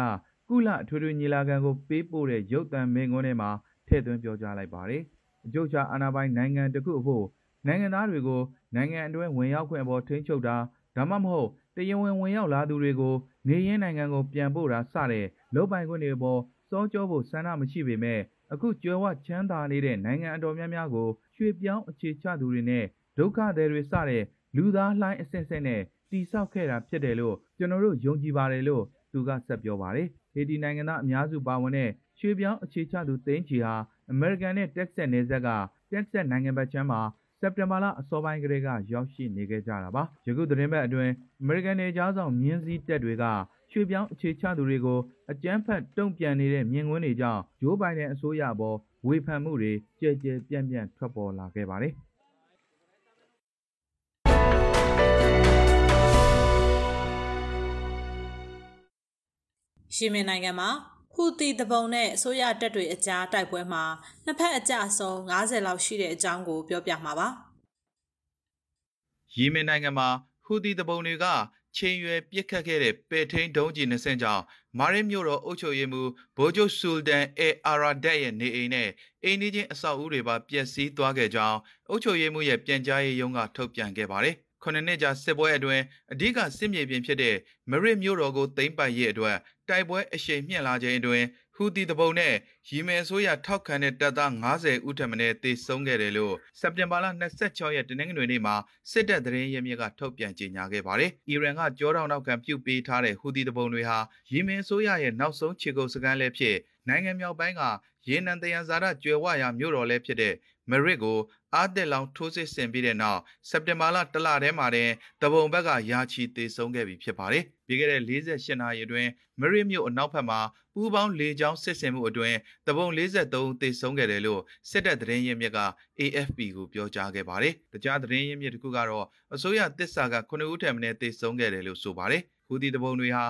ကုလအထွေထွေညီလာခံကိုပေးပို့တဲ့ရုပ်သံမိန့်ခွန်းထဲမှာထည့်သွင်းပြောကြားလိုက်ပါတယ်။အကျုပ်ချအာဏာပိုင်နိုင်ငံတစ်ခုအဖို့နိုင်ငံသားတွေကိုနိုင်ငံအတွင်းဝင်ရောက်ခွင့်အပေါ်ထိန်းချုပ်တာဒါမှမဟုတ်တရားဝင်ဝင်ရောက်လာသူတွေကိုနေရင်းနိုင်ငံကိုပြန်ပို့တာစတဲ့လုပ်ပိုင်ခွင့်တွေအပေါ်စောကြောဖို့ဆန္ဒမရှိပေမဲ့အခုကျွယ်ဝချမ်းသာနေတဲ့နိုင်ငံအတော်များများကိုရွှေ့ပြောင်းအခြေချသူတွေနဲ့ဒုက္ခသည်တွေစတဲ့လူသားလှိုင်းအဆင့်ဆင့်နဲ့တိဆောက်ခဲ့တာဖြစ်တယ်လို့ကျွန်တော်တို့ယုံကြည်ပါတယ်လို့ သူကဆက်ပြောပါတယ်။ဟေတီနိုင်ငံသားအများစုပါဝင်တဲ့ရွှေ့ပြောင်းအခြေချသူသိန်းချီဟာအမေရိကန်နဲ့တက်ဆက်နယ်စပ်ကတက်ဆက်နိုင်ငံဘက်ချမ်းမှာစက်တင်ဘာလအစောပိုင်းကတည်းကရောက်ရှိနေခဲ့ကြတာပါ။ယခုသတင်းပတ်အတွင်းအမေရိကန်နယ်ကြားဆောင်မြင်းစည်းတပ်တွေကရွှေ့ပြောင်းအခြေချသူတွေကိုအကြမ်းဖက်တုံ့ပြန်နေတဲ့မြင်ကွင်းတွေကြောင့်ဂျိုးဘိုင်ဒန်အစိုးရပေါ်ဝေဖန်မှုတွေကြဲကြဲပြန့်ပြန့်ထွက်ပေါ်လာခဲ့ပါတယ်။ ယီမင်နိုင်ငံမှာဟူသီတပုံနဲ့အစိုးရတပ်တွေအကြားတိုက်ပွဲမှာနှစ်ဖက်အကြအဆုံး90လောက်ရှိတဲ့အကြောင်းကိုပြောပြမှာပါယီမင်နိုင်ငံမှာဟူသီတပုံတွေကချိန်ရွယ်ပြစ်ခတ်ခဲ့တဲ့ပေထိန်ဒုံးကြီး20ကြောင့်မာရစ်မြို့တော်အုပ်ချုပ်ရေးမှူးဘိုဂျိုဆူလတန်အေအာရာဒက်ရဲ့နေအိမ်နဲ့အိမ်နီးချင်းအဆောက်အဦတွေပါပျက်စီးသွားခဲ့ကြောင်းအုပ်ချုပ်ရေးမှူးရဲ့ပြန်ကြားရေးရုံးကထုတ်ပြန်ခဲ့ပါတယ်။ ခုနှစ်နှစ်ကြာစစ်ပွဲအတွင်းအဓိကစစ်မြေပြင်ဖြစ်တဲ့မရစ်မြို့တော်ကိုသိမ်းပိုက်ရေးအတွက်တိုက်ပွဲအရှိန်မြင့်လာခြင်းအတွင်းဟူတီတပုံနဲ့ရီမယ်ဆိုရထောက်ခံတဲ့တပ်သား90ဦးထက်မနည်းသေဆုံးခဲ့တယ်လို့စက်တင်ဘာလ26ရက်တနင်္ဂနွေနေ့မှာစစ်တပ်သတင်းရင်းမြစ်ကထုတ်ပြန်ကြေညာခဲ့ပါတယ်။အီရန်ကကြောတောင်နောက်ခံပြုတ်ပေးထားတဲ့ဟူတီတပုံတွေဟာရီမယ်ဆိုရရဲ့နောက်ဆုံးခြေကုပ်စခန်းလည်းဖြစ်နိုင်ငံမြောက်ပိုင်းကရေနံတယံဇာရကျွယ်ဝရာမြို့တော်လည်းဖြစ်တဲ့ မရစ်ကိုအာတက်လောင်ထိုးစစ်ဆင်ပြီးတဲ့နောက်စက်တင်ဘာလတလထဲမှာတင်တပုံဘက်ကရာချီသေဆုံးခဲ့ပြီဖြစ်ပါတယ်။ပြီးခဲ့တဲ့48နာရီအတွင်းမရစ်မြို့အနောက်ဘက်မှာပူးပေါင်းလေကြောင်းစစ်ဆင်မှုအတွင်းတပုံ43ဦးသေဆုံးခဲ့တယ်လို့စစ်တပ်သတင်းရင်းမြစ်က AFP ကိုပြောကြားခဲ့ပါတယ်။တခြားသတင်းရင်းမြစ်တစ်ခုကတော့အစိုးရတစ္ဆာက9ဦးထက်မနည်းသေဆုံးခဲ့တယ်လို့ဆိုပါတယ်။ဟူဒီတပုံတွေဟာ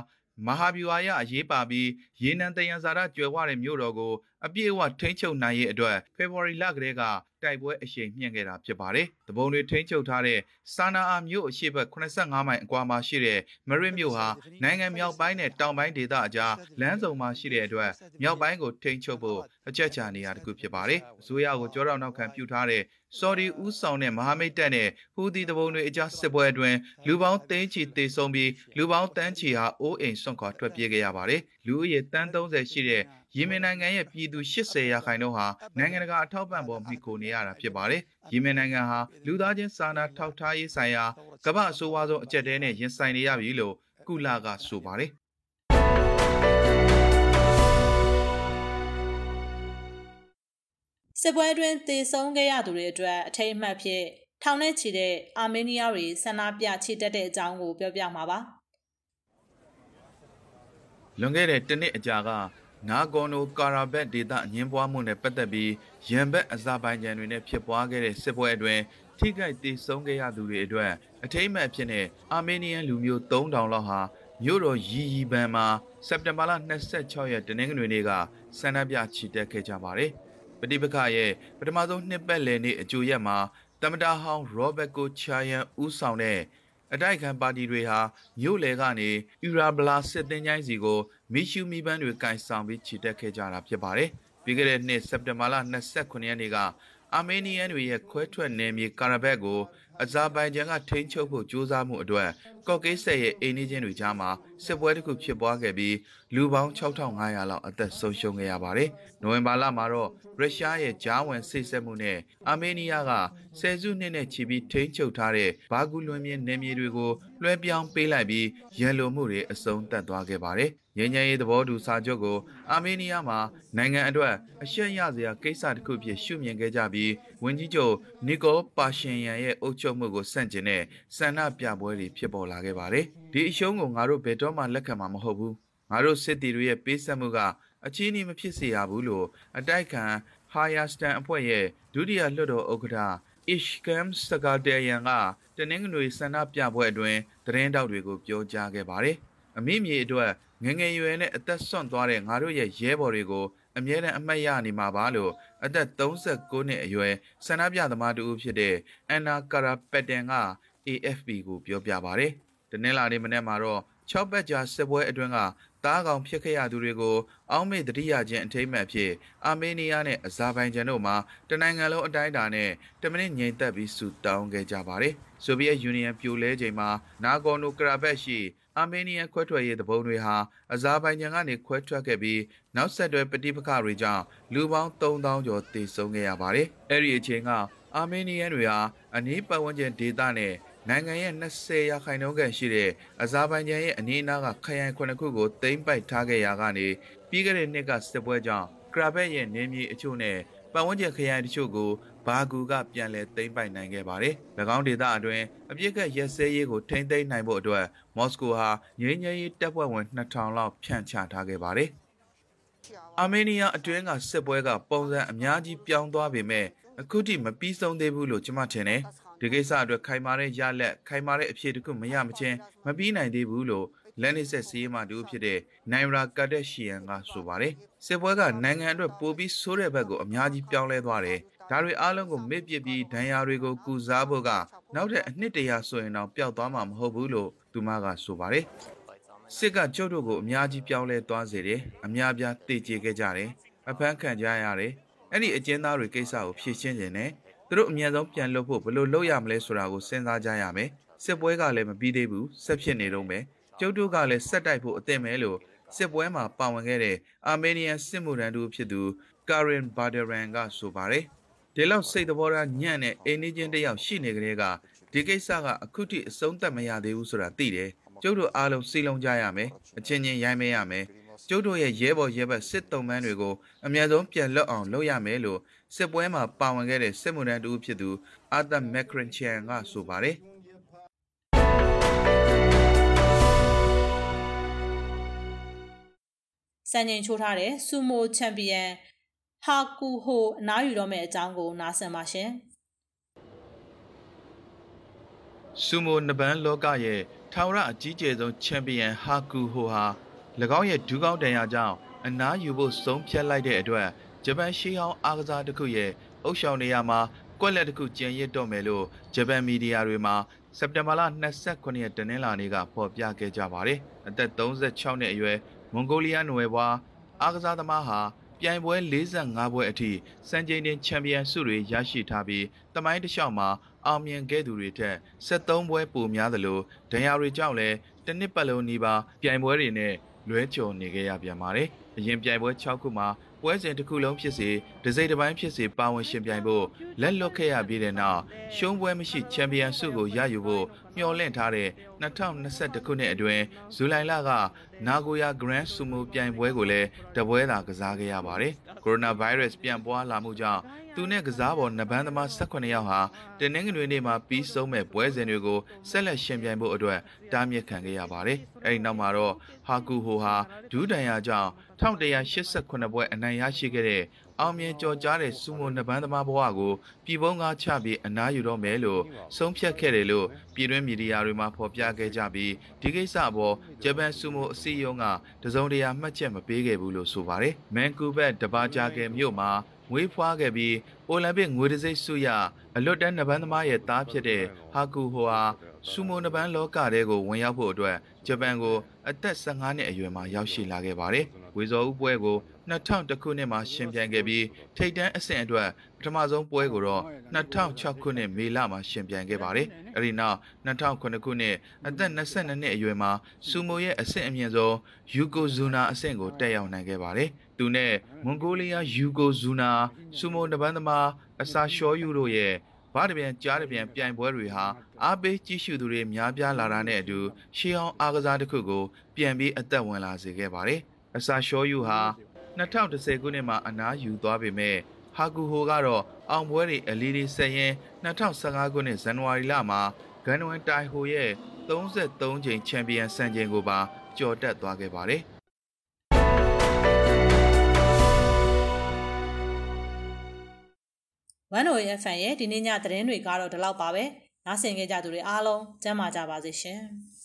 မဟာဗျူဟာရအရေးပါပြီးရေနံတယံဇာရကျွယ်ဝတဲ့မြို့တော်ကိုအပြည့်အဝထိန်းချုပ်နိုင်ရေးအတွက်ဖေဖော်ဝါရီလကတည်းကတိုက်ပွဲအရှိန်မြင့်ခဲ့တာဖြစ်ပါတယ်။တပုံတွေထိန်းချုပ်ထားတဲ့စာနာအာမြို့အရှိတ်85မိုင်အကွာမှာရှိတဲ့မရစ်မြို့ဟာနိုင်ငံမြောက်ပိုင်းနဲ့တောင်ပိုင်းဒေသအကြားလမ်းစုံမှာရှိတဲ့အတွက်မြောက်ပိုင်းကိုထိန်းချုပ်ဖို့အချက်ချာနေရာတစ်ခုဖြစ်ပါတယ်။အစိုးရကိုကြောတော့နောက်ခံပြုထားတဲ့ဆော်ဒီဦးဆောင်တဲ့မဟာမိတ်တပ်နဲ့ဟူသီတပုံတွေအကြားစစ်ပွဲအတွင်းလူပေါင်းသိန်းချီသေဆုံးပြီးလူပေါင်းတန်းချီဟာအိုးအိမ်ဆွန့်ခွာထွက်ပြေးခဲ့ရပါတယ်။လူဦးရေတန်း30ရှိတဲ့ ယီမင်နိုင်ငံရဲ့ပြည်သူ80ရာခိုင်နှုန်းဟာနိုင်ငံတကာအထောက်ပံ့ပေါ်မှီခိုနေရတာဖြစ်ပါတယ်။ယီမင်နိုင်ငံဟာလူသားချင်းစာနာထောက်ထားရေးဆိုင်ရာကမ္ဘာအဆိုးဝါးဆုံးအကြက်တဲနဲ့ရင်ဆိုင်နေရပြီလို့ကုလကဆိုပါတယ်။စစ်ပွဲအတွင်းသေဆုံးခဲ့ရသူတွေအတွက်အထိတ်အမှတ်ဖြစ်ထောင်နဲ့ချီတဲ့အာမေးနီးယားတွေဆန္ဒပြချီတက်တဲ့အကြောင်းကိုပြောပြမှာပါလွန်ခဲ့တဲ့တစ်နှစ်အကြာက နာဂေါ်နိုကာရာဘက်ဒေသအငင်းပွားမှုနဲ့ပတ်သက်ပြီးရန်ဘက်အဇာဘိုင်ဂျန်တွေနဲ့ဖြစ်ပွားခဲ့တဲ့စစ်ပွဲအတွင်းထိခိုက်ဒေဆုံးခဲ့ရသူတွေအတွက်အထိမ့်မဲ့ဖြစ်တဲ့အာမေးနီးယန်လူမျိုး3000လောက်ဟာမြို့တော်ရီရီဘန်မှာစက်တင်ဘာလ26ရက်တနင်္ဂနွေနေ့ကဆန္ဒပြချီတက်ခဲ့ကြပါတယ်။ပဋိပက္ခရဲ့ပထမဆုံးနှစ်ပတ်လည်နေ့အကြိုရက်မှာတမတာဟောင်းရောဘတ်ကိုချာယန်ဦးဆောင်တဲ့အတိုက်ခံပါတီတွေဟာမြို့လေကနေအူရာဘလာစစ်တင်ချိုင်းစီကို မိရှုမိပန်းတွေကင်ဆောင်ပြီးခြေတက်ခဲ့ကြတာဖြစ်ပါတယ်။ပြီးခဲ့တဲ့နှစ်စက်တင်ဘာလ29ရက်နေ့ကအာမေးနီးယန်တွေရဲ့ခွဲထွက်နယ်မြေကာရာဘက်ကိုအဇာဘိုင်ဂျန်ကထိန်းချုပ်ဖို့ကြိုးစားမှုအတွက်ကော့ကိတ်ဆက်ရဲ့အိမ်နီးချင်းတွေကြားမှာစစ်ပွဲတစ်ခုဖြစ်ပွားခဲ့ပြီးလူပေါင်း6500လောက်အသက်ဆုံးရှုံးခဲ့ရပါတယ်။နိုဝင်ဘာလမှာတော့ရုရှားရဲ့ဂျားဝင်ဆိတ်ဆက်မှုနဲ့အာမေးနီးယားကဆယ်စုနှစ်နဲ့ချီပြီးထိန်းချုပ်ထားတဲ့ဘာဂူလွန်မြင့်နယ်မြေတွေကိုလွှဲပြောင်းပေးလိုက်ပြီးရန်လိုမှုတွေအဆုံးသတ်သွားခဲ့ပါတယ်။ ငြိမ်းချမ်းရေးသဘောတူစာချုပ်ကို အာမေးနီးယားမှာနိုင်ငံအတွက်အရှက်ရစရာကိစ္စတစ်ခုဖြစ်ရှုမြင်ခဲ့ကြပြီးဝန်ကြီးချုပ်နီကိုပါရှင်ယန်ရဲ့အုပ်ချုပ်မှုကိုစန့်ကျင်တဲ့ဆန္ဒပြပွဲတွေဖြစ်ပေါ်လာခဲ့ပါတယ်။ဒီအရှုံးကိုငါတို့ဘယ်တော့မှလက်ခံမှာမဟုတ်ဘူး။ငါတို့စစ်တီတွေရဲ့ပေးဆက်မှုကအချင်းအီမဖြစ်စေရဘူးလို့အတိုက်ခံဟာယာစတန်အဖွဲ့ရဲ့ဒုတိယလွှတ်တော်ဥက္ကဋ္ဌ Ishkam Sakatarian ကတနင်္ဂနွေဆန္ဒပြပွဲအတွင်းသတင်းတောက်တွေကိုပြောကြားခဲ့ပါတယ်။အမိမြေအတွက် ငငယ်ရွယ်နဲ့အသက်ဆွန့်သွားတဲ့ငါတို့ရဲ့ရဲဘော်တွေကိုအမြဲတမ်းအမှတ်ရနေမှာပါလို့အသက်39နှစ်အရွယ်ဆန္ဒပြသမားတူဖြစ်တဲ့အန်နာကာရာပက်တန်က AFP ကိုပြောပြပါဗျတနင်္လာနေ့မနေ့မှာတော့6ဘက်ကြာစစ်ပွဲအတွင်းက တားကောင်ဖြစ်ခဲ့ရသူတွေကို အောက်မေ့တတိယချင်းအထိမ့်မှတ်ဖြစ်အာမေးနီးယားနဲ့အဇာဘိုင်ဂျန်တို့မှာတနိုင်ငံလုံးအတိုင်းအတာနဲ့တမိနစ်ငြိမ်သက်ပြီးဆူတောင်းခဲ့ကြပါတယ်။ဆိုဗီယက်ယူနီယံပြိုလဲချိန်မှာနာဂေါ်နိုကရာဘက်ရှိအာမေးနီးယားခွဲထွက်ရေးသဘုံတွေဟာအဇာဘိုင်ဂျန်ကနေခွဲထွက်ခဲ့ပြီးနောက်ဆက်တွဲပဋိပက္ခတွေကြောင့်လူပေါင်း3000ကျော်သေဆုံးခဲ့ရပါတယ်။အဲ့ဒီအချိန်ကအာမေးနီးယန်တွေဟာအနည်းပတ်ဝန်းကျင်ဒေသနဲ့ နိုင်ငံရဲ့20ရာခိုင်နှုန်းခန့်ရှိတဲ့အဇာဘိုင်ဂျန်ရဲ့အနီးအနားကခရိုင်ခုနှစ်ခုကိုသိမ်းပိုက်ထားခဲ့ရာကနေပြီးခဲ့တဲ့နှစ်ကစစ်ပွဲကြောင့်ကရာဘက်ရဲ့နေမြေအချို့နဲ့ပတ်ဝန်းကျင်ခရိုင်တချို့ကိုဘာဂူကပြန်လည်သိမ်းပိုက်နိုင်ခဲ့ပါတယ်။၎င်းဒေသအတွင်းအပြစ်ကရက်စဲရေးကိုထိန်းသိမ်းနိုင်ဖို့အတွက်မော်စကိုဟာငြိမ်းချမ်းရေးတပ်ဖွဲ့ဝင်2000လောက်ဖြန့်ချထားခဲ့ပါတယ်။အာမေးနီးယားအတွင်းကစစ်ပွဲကပုံစံအများကြီးပြောင်းသွားပေမဲ့အခုထိမပြီးဆုံးသေးဘူးလို့ကျွန်မထင်တယ်။ ဒီကိစ္စအတွက်ခိုင်မာတဲ့ရလက်ခိုင်မာတဲ့အဖြေတခုမရမချင်းမပြီးနိုင်သေးဘူးလို့လက်နစ်ဆက်စီးမှတူဖြစ်တဲ့နိုင်ရာကတ်တက်ရှီယန်ကဆိုပါတယ်စစ်ပွဲကနိုင်ငံအတွက်ပိုပြီးဆိုးတဲ့ဘက်ကိုအများကြီးပြောင်းလဲသွားတယ်ဒါတွေအားလုံးကိုမေ့ပစ်ပြီးဒဏ်ရာတွေကိုကုစားဖို့ကနောက်ထပ်အနှစ်တရာဆိုရင်တော့ပျောက်သွားမှာမဟုတ်ဘူးလို့သူမကဆိုပါတယ်စစ်ကကျုပ်တို့ကိုအများကြီးပြောင်းလဲသွားစေတယ်အများပြားတည်ကြခဲ့ကြတယ်အဖမ်းခံကြရတယ်အဲ့ဒီအကျဉ်းသားတွေကိစ္စကိုဖြေရှင်းခြင်းနဲ့ သူတို့အမြန်ဆုံးပြန်လွတ်ဖို့ဘယ်လိုလုပ်ရမလဲဆိုတာကိုစဉ်းစားကြရမယ်စစ်ပွဲကလည်းမပြီးသေးဘူးဆက်ဖြစ်နေတော့မယ်ကျုပ်တို့ကလည်းဆက်တိုက်ဖို့အသင့်ပဲလို့စစ်ပွဲမှာပါဝင်ခဲ့တဲ့အာမေးနီးယန်စစ်မှုထမ်းတူဖြစ်သူကာရင်ဘာဒရန်ကဆိုပါတယ်ဒီလောက်စိတ်သဘောထားညံ့တဲ့အိမ်နေချင်းတယောက်ရှိနေကြတဲ့ကဒီကိစ္စကအခုထိအဆုံးသတ်မရသေးဘူးဆိုတာသိတယ်ကျုပ်တို့အားလုံးစီလုံးကြရမယ်အချင်းချင်းရိုင်းမဲရမယ်ကျုပ်တို့ရဲ့ရဲဘော်ရဲဘက်စစ်တုံးမန်းတွေကိုအများဆုံးပြန်လွတ်အောင်လုပ်ရမယ်လို့ စစ်ပွဲမှာပါဝင်ခဲ့တဲ့စစ်မှုထမ်းတူဖြစ်သူအာသမက်ခရင်ချန်ကဆိုပါတယ်စံချိန်ချိုးထားတဲ့ဆူမိုချန်ပီယံဟာကူဟိုအနားယူတော့မယ့်အကြောင်းကိုနားဆင်ပါရှင်ဆူမိုနဘန်လောကရဲ့ထာဝရအကြီးကျယ်ဆုံးချန်ပီယံဟာကူဟိုဟာ၎င်းရဲ့ဒူးကောင်းတန်ရာကြောင့်အနားယူဖို့ဆုံးဖြတ်လိုက်တဲ့အတွက် ဂျပန်ရှေးဟောင်းအားကစားတစ်ခုရဲ့အုပ်ရှောင်နေရာမှာကွက်လက်တစ်ခုကျန်ရစ်တော့မယ်လို့ဂျပန်မီဒီယာတွေမှာစက်တင်ဘာလ29ရက်တနင်္လာနေ့ကဖော်ပြခဲ့ကြပါတယ်။အသက်36နှစ်အရွယ်မွန်ဂိုလီးယားနွယ်ဘွားအားကစားသမားဟာပြိုင်ပွဲ45ပွဲအထိစံချိန်တင်ချန်ပီယံဆုတွေရရှိထားပြီးတမိုင်းတစ်လျှောက်မှာအောင်မြင်ခဲ့သူတွေထက်73ပွဲပိုများသလိုဒဏ်ရာတွေကြောင့်လည်းတစ်နှစ်ပတ်လုံးနီးပါးပြိုင်ပွဲတွေနဲ့လွဲချော်နေခဲ့ရပြန်ပါတယ်။အရင်ပြိုင်ပွဲ6ခုမှာ ပွဲစဉ်တစ်ခုလုံးဖြစ်စေ ဒစိမ့်တစ်ပိုင်းဖြစ်စေပါဝင်ရှင်ပြိုင်ဖို့လက်လွတ်ခဲ့ရပြီးတဲ့နောက်ရှုံးပွဲမရှိချန်ပီယံဆုကိုရယူဖို့မျှော်လင့်ထားတဲ့2021ခုနှစ်အတွင်းဇူလိုင်လကနာဂိုယာဂရန်ဆူမိုပြိုင်ပွဲကိုလည်းတပွဲသာကစားခဲ့ရပါတယ်။ကိုရိုနာဗိုင်းရပ်စ်ပြန့်ပွားလာမှုကြောင့်သူနဲ့ကစားပေါ်နဘန်းသမား18ယောက်ဟာတင်းနှင်းငွေနေ့မှာပြီးဆုံးမဲ့ပွဲစဉ်တွေကိုဆက်လက်ရှင်ပြိုင်ဖို့အတွက်တားမြစ်ခံခဲ့ရပါတယ်။အဲဒီနောက်မှာတော့ဟာကူဟိုဟာဒူးတန်ယာကြောင့်1188ပွဲအနိုင်ရရှိခဲ့တဲ့ အောင်မြင်ကြော်ကြားတဲ့စူမိုနဘန်းသမားဘဝကိုပြည်ပုံးကားချပြီးအနားယူတော့မယ်လို့ဆုံးဖြတ်ခဲ့တယ်လို့ပြည်တွင်းမီဒီယာတွေမှာဖော်ပြခဲ့ကြပြီးဒီကိစ္စအပေါ်ဂျပန်စူမိုအစည်းအရုံးကတစုံတရာမှတ်ချက်မပေးခဲ့ဘူးလို့ဆိုပါတယ်။မန်ကူဘက်တဘာဂျာကယ်မြို့မှာငွေဖွားခဲ့ပြီးအိုလံပစ်ငွေတံဆိပ်ဆုရအလွတ်တန်းနဘန်းသမားရဲ့သားဖြစ်တဲ့ဟာကူဟိုဟာဆူမိုနဘန်းလောကတဲကိုဝင်ရောက်ဖို့အတွက်ဂျပန်ကိုအသက်15နှစ်အရွယ်မှာရောက်ရှိလာခဲ့ပါတယ်။ဝေဇော်ဦးပွဲကို 2000ခုနှစ်မှာရှင်ပြိုင်ခဲ့ပြီးထိပ်တန်းအဆင့်အတွက်ပထမဆုံးပွဲကိုတော့2006ခုနှစ်မေလမှာရှင်ပြိုင်ခဲ့ပါတယ်။အဲဒီနောက်2009ခုနှစ်အသက်22နှစ်အရွယ်မှာဆူမိုရဲ့အဆင့်အမြင့်ဆုံးယူကိုဇူနာအဆင့်ကိုတက်ရောက်နိုင်ခဲ့ပါတယ်။သူနဲ့မွန်ဂိုလီးယားယူကိုဇူနာဆူမိုတပန်းသမားအစာရှောယူတို့ရဲ့ဘားတပြန်ကြားတပြန်ပြိုင်ပွဲတွေဟာအားပေးကြည့်ရှုသူတွေများပြားလာတာနဲ့အတူရှေးအောင်အားကစားတစ်ခုကိုပြန်ပြီးအသက်ဝင်လာစေခဲ့ပါတယ်။အစာရှောယူဟာ 2010ခုနှစ်မှာအနားယူသွားပေမဲ့ဟာကူဟိုကတော့အောင်ပွဲတွေအလီလီဆက်ရင်2015ခုနှစ်ဇန်နဝါရီလမှာဂန်နဝင်တိုင်ဟိုရဲ့33ချိန်ချန်ပီယံစံချိန်ကိုပါကျော်တက်သွားခဲ့ပါတယ်။ဝမ်နိုရဲ့ fan ရဲ့ဒီနေ့ညသတင်းတွေကတော့ဒီလောက်ပါပဲ။နားဆင်ကြကြသူတွေအားလုံးကျမ်းမာကြပါစေရှင်။